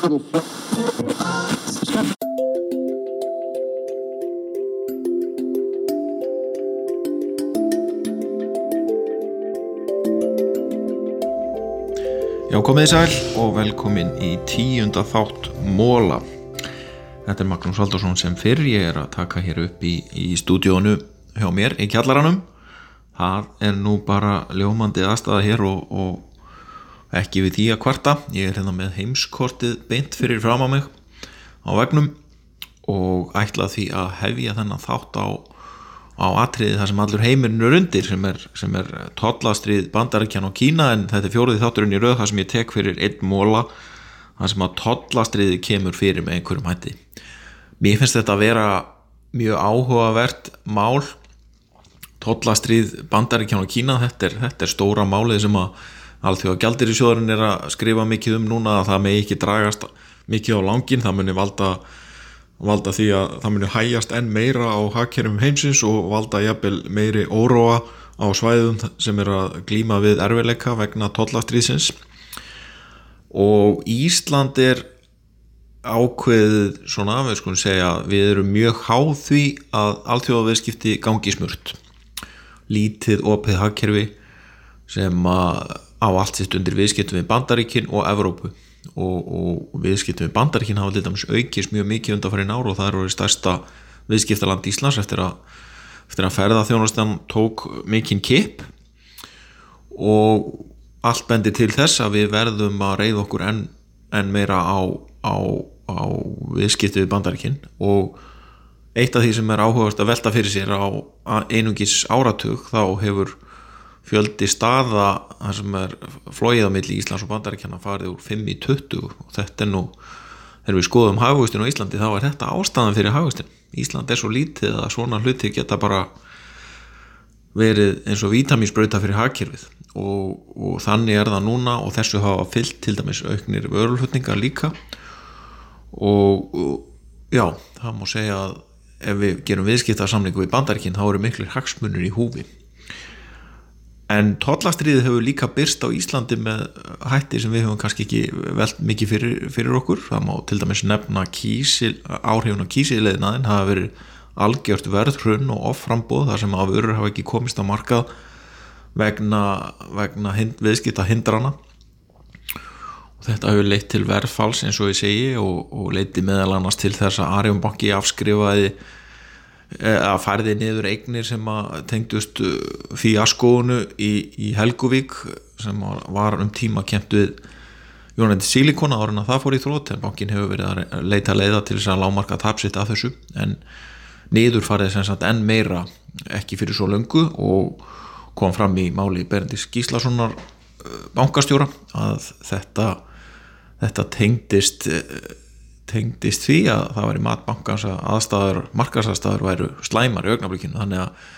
Já, komið í sæl og velkomin í tíunda þátt Móla. Þetta er Magnús Valdursson sem fyrr ég er að taka hér upp í, í stúdíónu hjá mér í kjallaranum. Það er nú bara ljómandi aðstæða hér og, og ekki við því að kvarta. Ég er hérna með heimskortið beint fyrir fram á mig á vegnum og ætla því að hefja þennan þátt á á atriði það sem allur heimurinn er undir sem er, er tollastrið bandarækjan og Kína en þetta er fjóruði þátturinn í rauð það sem ég tek fyrir einn móla það sem að tollastriði kemur fyrir með einhverjum hætti mér finnst þetta að vera mjög áhugavert mál tollastrið bandarækjan og Kína þetta er, þetta er stóra málið sem að allþjóða gældir í sjóðurinn er að skrifa mikið um núna að það með ekki dragast mikið á langin, það muni valda valda því að það muni hægjast enn meira á hakkerjum heimsins og valda jafnvel meiri óróa á svæðum sem er að glíma við erfileika vegna tollastriðsins og Ísland er ákveðið svona, við skulum segja við erum mjög háð því að alltjóðaveðskipti gangi smurt. Lítið opið hakkerfi sem á allt sitt undir viðskiptum við Bandaríkin og Evrópu. Og, og viðskiptum við bandaríkin hafa dæmis aukist mjög mikið undanfærin ár og það eru stærsta viðskiptaland Íslands eftir að, eftir að ferða þjónastan tók mikinn kip og allt bendir til þess að við verðum að reyða okkur enn en meira á, á, á viðskiptu við bandaríkin. Og eitt af því sem er áhugast að velta fyrir sér á einungis áratug þá hefur fjöldi staða þar sem er flóið á milli Íslands og Bandaríkjana farið úr 5 í 20 og þetta er nú þegar við skoðum hafugustinu á Íslandi þá er þetta ástæðan fyrir hafugustinu Ísland er svo lítið að svona hluti geta bara verið eins og vítaminsbrauta fyrir hagkerfið. Og, og þannig er það núna og þessu hafa fyllt til dæmis auknir vörulhutningar líka. Og, og já, það má segja að ef við gerum viðskiptarsamlingu í bandaríkinn þá eru miklu hagsmunur í húfi en tollastriðið hefur líka byrst á Íslandi með hætti sem við hefum kannski ekki veld mikið fyrir, fyrir okkur. Það má til dæmis nefna kísil, áhrifun á kísileðina en það hafa verið algjört verðhrun og offrambóð þar sem afurur hafa ekki komist á markað vegna, vegna hind, viðskipta hindrana. Og þetta hefur leitt til verðfalls eins og ég segi og, og leiti meðal annars til þess að Arjónbanki afskrifaði Eh, að færði niður eignir sem að tengdust uh, fíaskónu í, í Helguvík sem var um tíma kempt við Jónætti Silikona árin að það fór í þrótt en bankin hefur verið að leita leiða til þess að lámarka tapsitt af þessu en niður farið sem sagt enn meira ekki fyrir svo löngu og kom fram í máli Berndis Gíslassonar uh, bankastjóra að þetta þetta tengdist tengdist því að það var í matbankans að aðstæður, markasastæður væru slæmar í augnablíkinu þannig að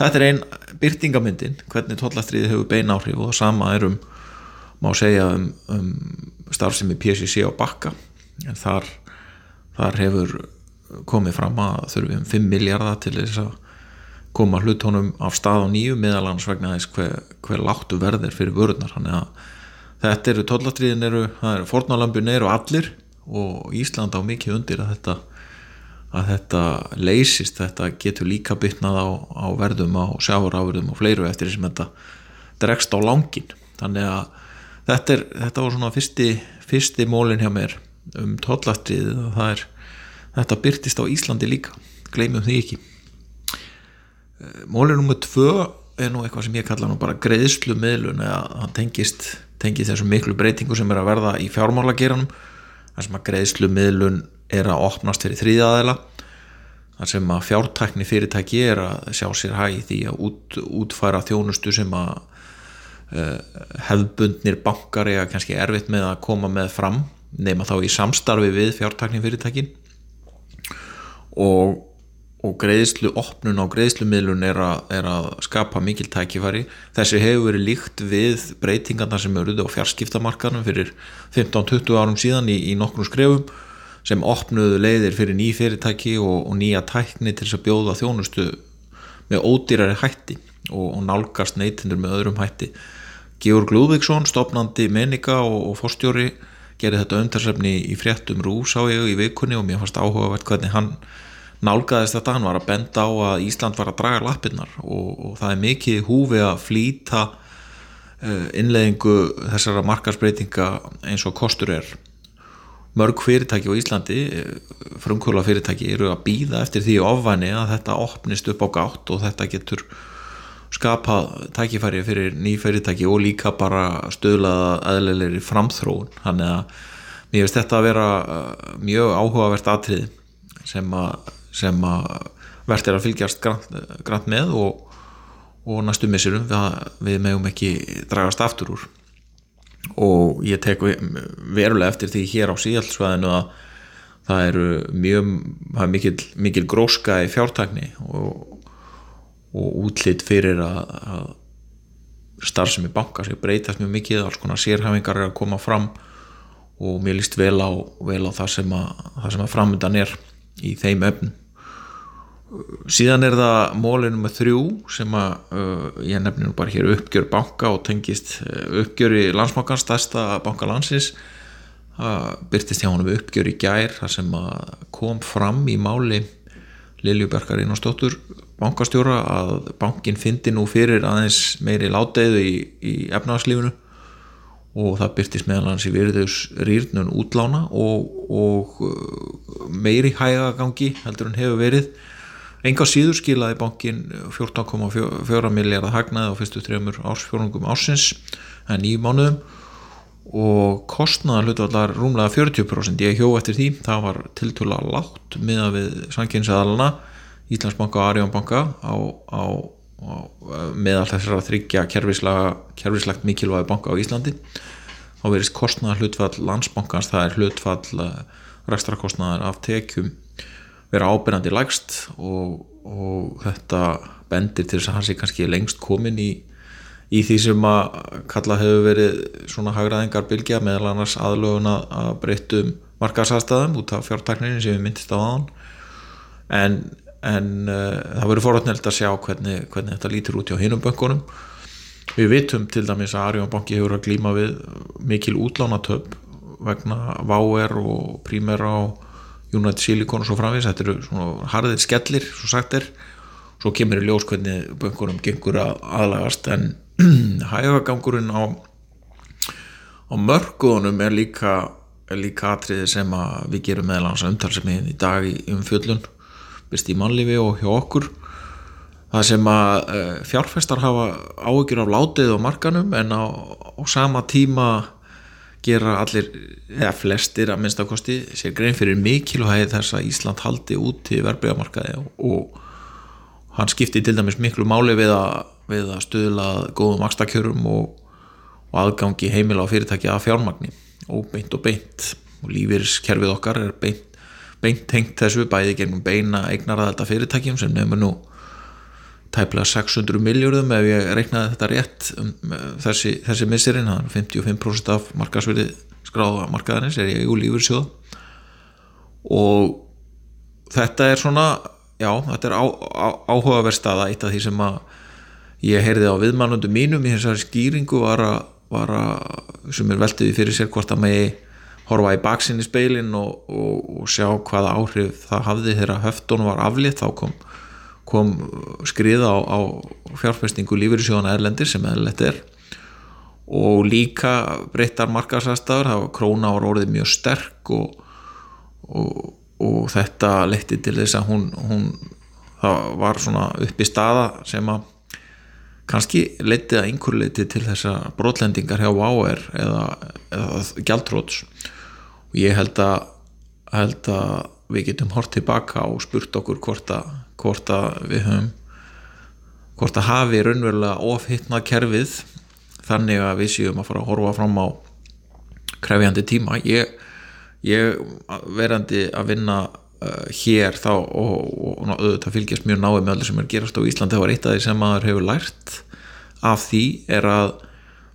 þetta er einn byrtingamyndin hvernig tollastriði hefur bein áhrif og sama er um, má segja um, um starfsemi PSC á bakka. En þar, þar hefur komið fram að þurfum 5 miljardar til þess að koma hlutónum af stað á nýju meðalans vegna þess hver, hver láttu verðir fyrir vörðnar þannig að þetta eru tollastriðin eru, það eru fornalambun eru allir og Ísland á mikið undir að þetta að þetta leysist, þetta getur líka bytnað á, á verðum á sjávaráverðum og fleiru eftir því sem þetta dregst á langin þannig að þetta, er, þetta var svona fyrsti, fyrsti mólin hjá mér um tollastrið og það er þetta byrtist á Íslandi líka. Gleymum því ekki. Mólin nummið tvö er nú eitthvað sem ég kalla nú bara greiðslu miðlun eða hann tengist, tengist þessum miklu breytingu sem er að verða í fjármálageranum þar sem að greiðslu miðlun er að opnast fyrir þrýðaðela þar sem að fjártækni fyrirtæki er að sjá sér hæg því að út, útfæra þjónustu sem að uh, hefðbundnir bankar er kannski erfitt með að koma með fram nema þá í samstarfi við fjártækni fyrirtækin. Og og greiðslu opnun á greiðslumiðlun er, er að skapa mikil tækifæri. Þessi hefur verið líkt við breytingarna sem eru á fjarskiptamarkanum fyrir 15-20 árum síðan í, í nokkrum skrefum sem opnuðu leiðir fyrir ný fyrirtæki og, og nýja tækni til þess að bjóða þjónustu með ódýrari hætti og, og nálgast neytindur með öðrum hætti. Georg Lúðvíksson, stopnandi menninga og, og fórstjóri gerði þetta umtalsefni í fréttum rús á ég í vikunni og mér fannst áhugavert hvernig hann nálgæðist þetta, hann var að benda á að Ísland var að draga lappinnar og, og það er mikið húfi að flýta uh, innleðingu þessara markarsbreytinga eins og kostur er. Mörg fyrirtæki á Íslandi frumkvöla fyrirtæki eru að býða eftir því ofvæni að þetta opnist upp á gátt og þetta getur skapa tækifæri fyrir ný fyrirtæki og líka bara stöðlaða aðleilegri framþróun. Þannig að mér finnst þetta að vera uh, mjög áhugavert atrið sem að, sem að verðt er að fylgjast grann, með og, og næstu missurum við, við meðum ekki dragast aftur úr. Og ég tek verulega eftir því hér á síðalsvæðinu að það eru mjög, það er mikil, mikil gróska í fjártækni og og útlitt fyrir að, að starfsemi banka sér breytast mjög mikið, alls konar sérhæfingar er að koma fram og mér líst vel á, vel á það sem að, að framöndan er í þeim öfn síðan er það mólinu með þrjú sem að uh, ég nefnir nú bara hér uppgjör banka og tengist uh, uppgjör í landsbankans stærsta banka landsins. Það byrtist hjá hann um uppgjör í gær það sem kom fram í máli Liljubjörgar Einarstóttur bankastjóra að bankin fyndi nú fyrir aðeins meiri láteiðu í, í efnagslífunu og það byrtist meðal hans í virðus rýrnun útlána og, og uh, meiri hægagangi heldur en hefur verið enga síður skilaði bankin 14,4 miljardar hagnaði á fyrstu þrejumur ársfjórungum ársins en nýjum mánuðum og kostnaðar hlutvallar rúmlega 40% ég hjó eftir því, það var tiltúrlega látt miða við sanginsaðalana Íslandsbanka og Arjónbanka á, á, á meðal þessar að þryggja kerfislagt mikilvægi banka á Íslandi. Þá verist kostnaðar hlutfall landsbankans, það er hlutfall eh, rekstrakostnaðar af tekjum vera ábyrgandi lægst og, og þetta bendir til þess að hans er kannski lengst komin í í því sem að kalla hefur verið svona hagraðingar bylgja meðal annars aðlögun að breyttum markaðsastæðum út af fjártakninu sem við myndist á aðan en, en uh, það verður forhættneld að sjá hvernig, hvernig þetta lítur út hjá hinum böngunum við vitum til dæmis að Arjón banki hefur að glíma við mikil útlánatöp vegna Váer og Prímer á United Silicon og svo framvís þetta eru svona harðir skellir svo sagt er. Svo kemur í ljós hvernig böngunum gengur að aðlagast en hægagangurinn á, á mörguðunum er líka, er líka atriði sem við gerum meðlans umtalsefniðin í dag í umfjöllun byrst í mannlifi og hjá okkur. Það sem að uh, fjárfestar hafa áhugir af látið og markanum en á, á sama tíma gera allir, eða flestir að minnstakosti, sér grein fyrir mikilvægi þess að Ísland haldi út til verbreyðamarkaði og hann skipti til dæmis miklu máli við að við að stuðla góðum vakstakjörum og, og aðgangi heimila á fyrirtæki að fjármagni. Og beint og beint. Og lífeyriskerfið okkar er beint, beint tengt þessu bæði gegnum beina eignaraðalda fyrirtækjum sem nefnir nú tæplega 600 miljóðum ef ég reiknaði þetta rétt um, þessi, þessi er 55% af markasverði skráða markaðarins er ég í lífyrsjóða og þetta er svona já, þetta er á, á, áhugaverð staða eitt af því sem að ég heyrði á viðmannundum mínum í þessari skýringu var að, var að sem er veltiði fyrir sér hvort að megi horfa í baksinni speilin og, og, og sjá hvaða áhrif það hafði þegar höftunum var aflétt þá kom, kom skriða á, á fjárfestingu lífyrirsjóðana erlendir sem eðlert er. Og líka breyttar markasastafur, það var króna á orðið mjög sterk og, og þetta leytti til þess að hún, hún það var svona upp í staða sem að kannski leitið að einhver leitið til þessa brotlendingar hjá Váer eða, eða gjaldróts og ég held að, held að við getum hort tilbaka og spurt okkur hvort að, hvort að við höfum hvort að hafi raunverulega ofhittnað kerfið þannig að við séum að fara að horfa fram á krefjandi tíma. Ég, ég verandi að vinna uh, hér þá og, og, og auðvitað fylgjast mjög náið með allir sem er gerast á Íslandi það var eitt af því sem maður hefur lært af því er að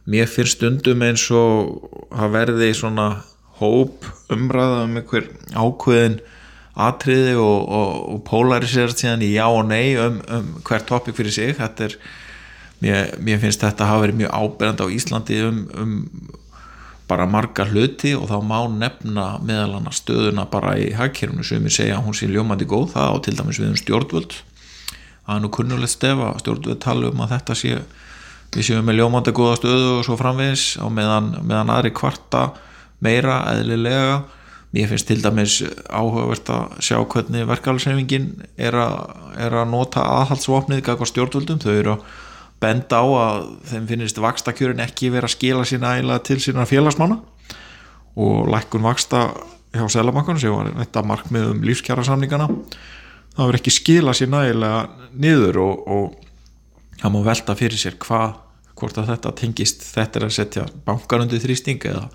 mér finnst stundum eins og að verði svona hóp umræða um einhver ákveðin atriði og, og, og polariserast síðan í já og nei um, um hver toppik fyrir sig. Er, mér, mér finnst þetta að hafa verið mjög áberand á Íslandi um, um bara marga hluti og þá má nefna meðal hana stöðuna bara í hagkerfunu sem ég segja að hún sé ljómandi góð. Það og til dæmis við um stjórnvöld. Það er nú kunnulegt stefa stjórnvöld tala um að þetta sé við séum með ljómandi góða stöðu og svo framvegis á meðan, meðan aðri kvarta meira eðlilega mér finnst til dæmis áhugavert að sjá hvernig verkefaldsefingin er, er að nota aðhaldsvopnið gagvar stjórnvöldum, þau eru að benda á að þeim finnist vakstakjörin ekki verið að skila sína ægilega til sína félagsmána og lækkun vaksta hjá Selamakon sem var þetta markmið um lífskjara samningana það verið ekki skila sína ægilega niður og, það má velta fyrir sér hvað hvort að þetta tengist þetta er að setja bankarundi þrýsting eða,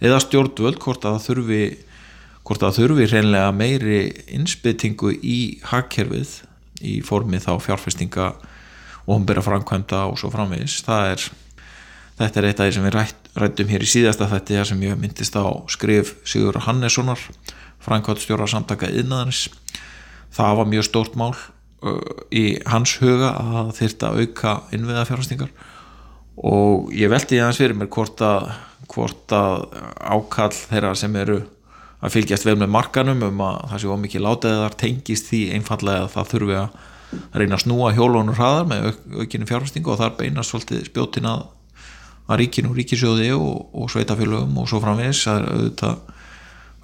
eða stjórnvöld hvort að það þurfi hvort að þurfi reynlega meiri insbyttingu í hagkerfið í formi þá fjárfestinga og umbyrra framkvæmda og svo framvegis. Það er, þetta er eitt af því sem við rætt, rættum hér í síðasta þetta sem ég myndist á skrif Sigur Hannessonar framkvæmdstjóra samtaka yðnaðanis það var mjög stórt mál í hans huga að þyrta auka innviða fjárfestingar og ég veldi aðeins fyrir mér hvort að, hvort að ákall þeirra sem eru að fylgjast vel með markanum um að það sé ómikið látaðar tengist því einfallega að það þurfi að reyna að snúa hjólunur hraðar með auk, aukinu fjárfestingu og þar beinast svolítið spjótin að, að ríkinu, ríkisjóði og, og sveitafélögum og svo framvegs að auðvitað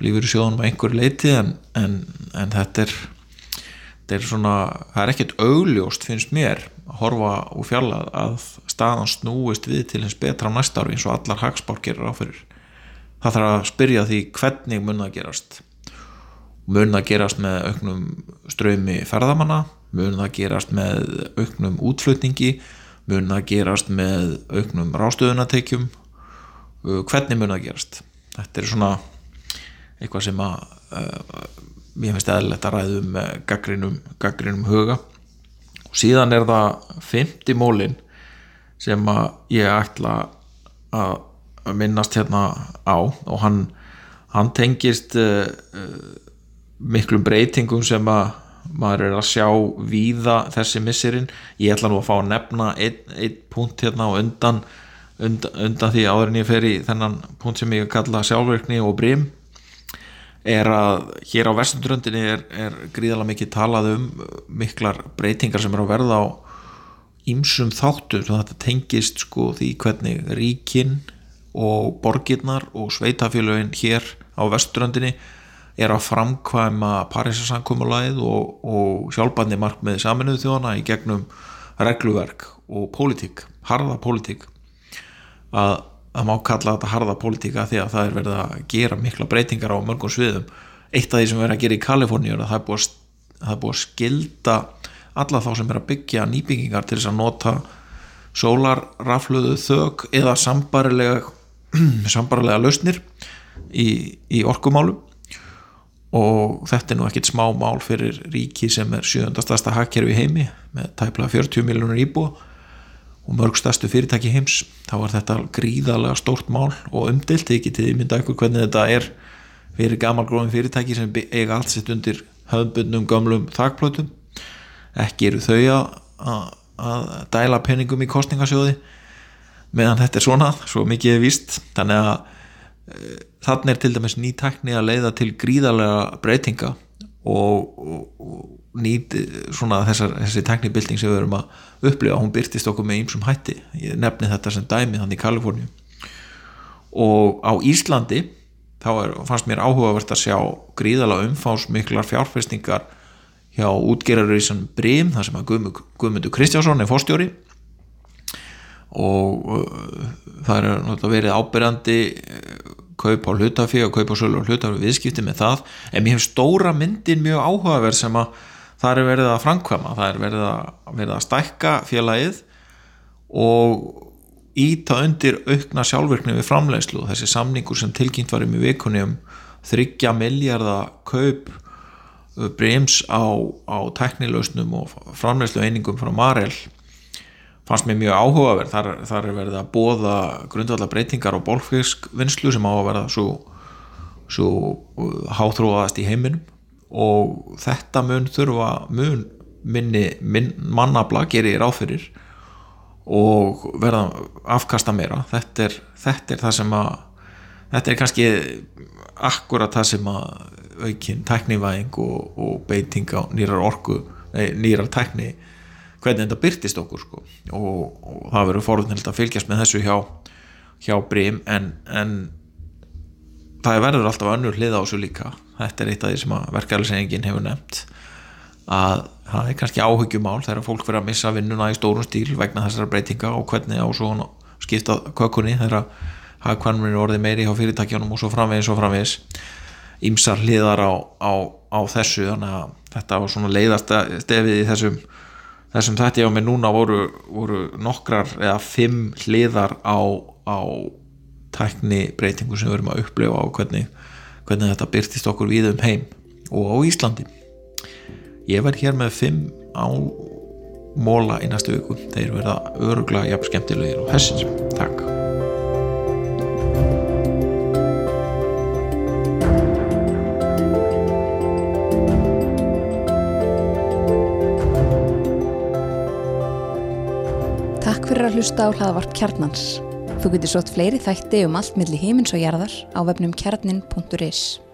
lífur í sjóðunum að einhver leiti en, en, en þetta er þetta er svona, það er ekkert augljóst finnst mér að horfa úr fjallað að staðan snúist við til hins betra næsta ári eins og allar hagspár gerir áfyrir það þarf að spyrja því hvernig mun það gerast. Mun það gerast með auknum ströymi ferðamanna? Mun það gerast með auknum útflutningi? Mun það gerast með auknum rástöðunatekjum uh, hvernig mun það gerast? Þetta er svona eitthvað sem að uh, mér finnst eðlilegt að ræðu með gaggrinum, gaggrinum huga. Og síðan er það 50 mólin sem að ég ætla að minnast hérna á og hann, hann tengist uh, miklum breytingum sem að maður er að sjá víða þessi missirinn ég ætla nú að fá að nefna einn ein punkt hérna og undan, undan, undan því áður en ég fer í þennan punkt sem ég kalla sjálfverkni og brím er að hér á vestundröndinni er, er gríðalega mikið talað um miklar breytingar sem er að verða á ímsum þáttum. Þetta tengist sko því hvernig ríkinn og borgirnar og sveitafélagin hér á vesturöndinni er að framkvæma Parísasankumulagið og, og sjálfbandi markmið saminuðu þjóðana í gegnum regluverk og pólitík, harða pólitík. Að það má kalla þetta harða pólitíka því að það er verið að gera mikla breytingar á mörgum sviðum. Eitt af því sem verið að gera í Kaliforníu er að það er búið að, það er búið að skilda alla þá sem er að byggja nýbyggingar til þess að nota sólarrafluðu þög eða sambarilega sambarlega lausnir í, í orkumálum. Og þetta er nú ekkit smá mál fyrir ríki sem er sjöndastasta hakkerfi heimi með tæpla 40 miljónur íbúa og mörgstastu fyrirtæki heims. Þá var þetta gríðalega stórt mál og umdilt, ég geti mynda eitthvað hvernig þetta er fyrir gamalgróðin fyrirtæki sem eiga allt sitt undir höfnbundnum gamlum þakplötum. Ekki eru þau að, að dæla penningum í kostningasjóði meðan þetta er svona, svo mikið er vist þannig að e, þannig er til dæmis ný tekni að leiða til gríðarlega breytinga og, og, og nýt svona þessar, þessi teknibilding sem við erum að upplifa, hún byrtist okkur með ýmsum hætti, ég nefni þetta sem dæmi þannig í Kaliforni og á Íslandi þá er, fannst mér áhugavert að sjá gríðarlega umfásmiklar fjárfestingar hjá sann Brím, það sem að Guðmundur Kristjánsson er fórstjóri og uh, það er verið ábyrjandi uh, kaup á hlutafi og kaup á sölu og hlutafi viðskipti með það. En mér hefur stóra myndin mjög áhugaverð sem að það er verið að framkvæma. Það er verið að, verið að stækka félagið og íta undir aukna sjálfvirkni við framleiðslu. Og þessi samningur sem tilkynnt var um í vikunni um þryggja miljardar kaup uh, brems á, á teknilausnum og framleiðslu einingum frá Marel fannst mér mjög áhugaverð. Þar, þar er verið að bóða grundvallar breytingar á bólfiskvinnslu sem á að verða svo, svo uh, háþróaðast í heiminum. Og þetta mun þurfa mun minni minn, mannabla gerir áfyrir og verða afkasta meira. Þetta er, þetta er það sem að þetta er kannski akkurat það sem að aukinn tæknivæðing og, og beiting á nýrar orku nei, nýrar tækni hvernig þetta byrtist okkur sko. og, og það verður forðunild að fylgjast með þessu hjá, hjá Brím en, en það verður alltaf önnur hlið á þessu líka þetta er eitt af því sem að verkefælisengin hefur nefnt að það er kannski áhuggjumál þegar fólk verður að missa vinnuna í stórum stíl vegna þessara breytinga og hvernig á svo skipta kökunni þegar hagkvæmur er orðið meiri á fyrirtækjanum og svo framvegis og framvegis ímsar hliðar á, á, á þessu þannig að þetta var svona leiðast stefið í þessum þessum þetta ég á mig núna voru, voru nokkrar eða fimm hliðar á, á tækni breytingu sem við erum að upplifa á hvernig, hvernig þetta byrtist okkur við um heim og á Íslandi. Ég verð hér með fimm á móla í næstu viku. Þeir verða öruglega jafn skemmtilegir og hessins, takk fyrir að hlusta á hlaðvarp kjarnans. Þú getur sótt fleiri þætti um allt milli heimins og jarðar á vefnum kjarnin.is.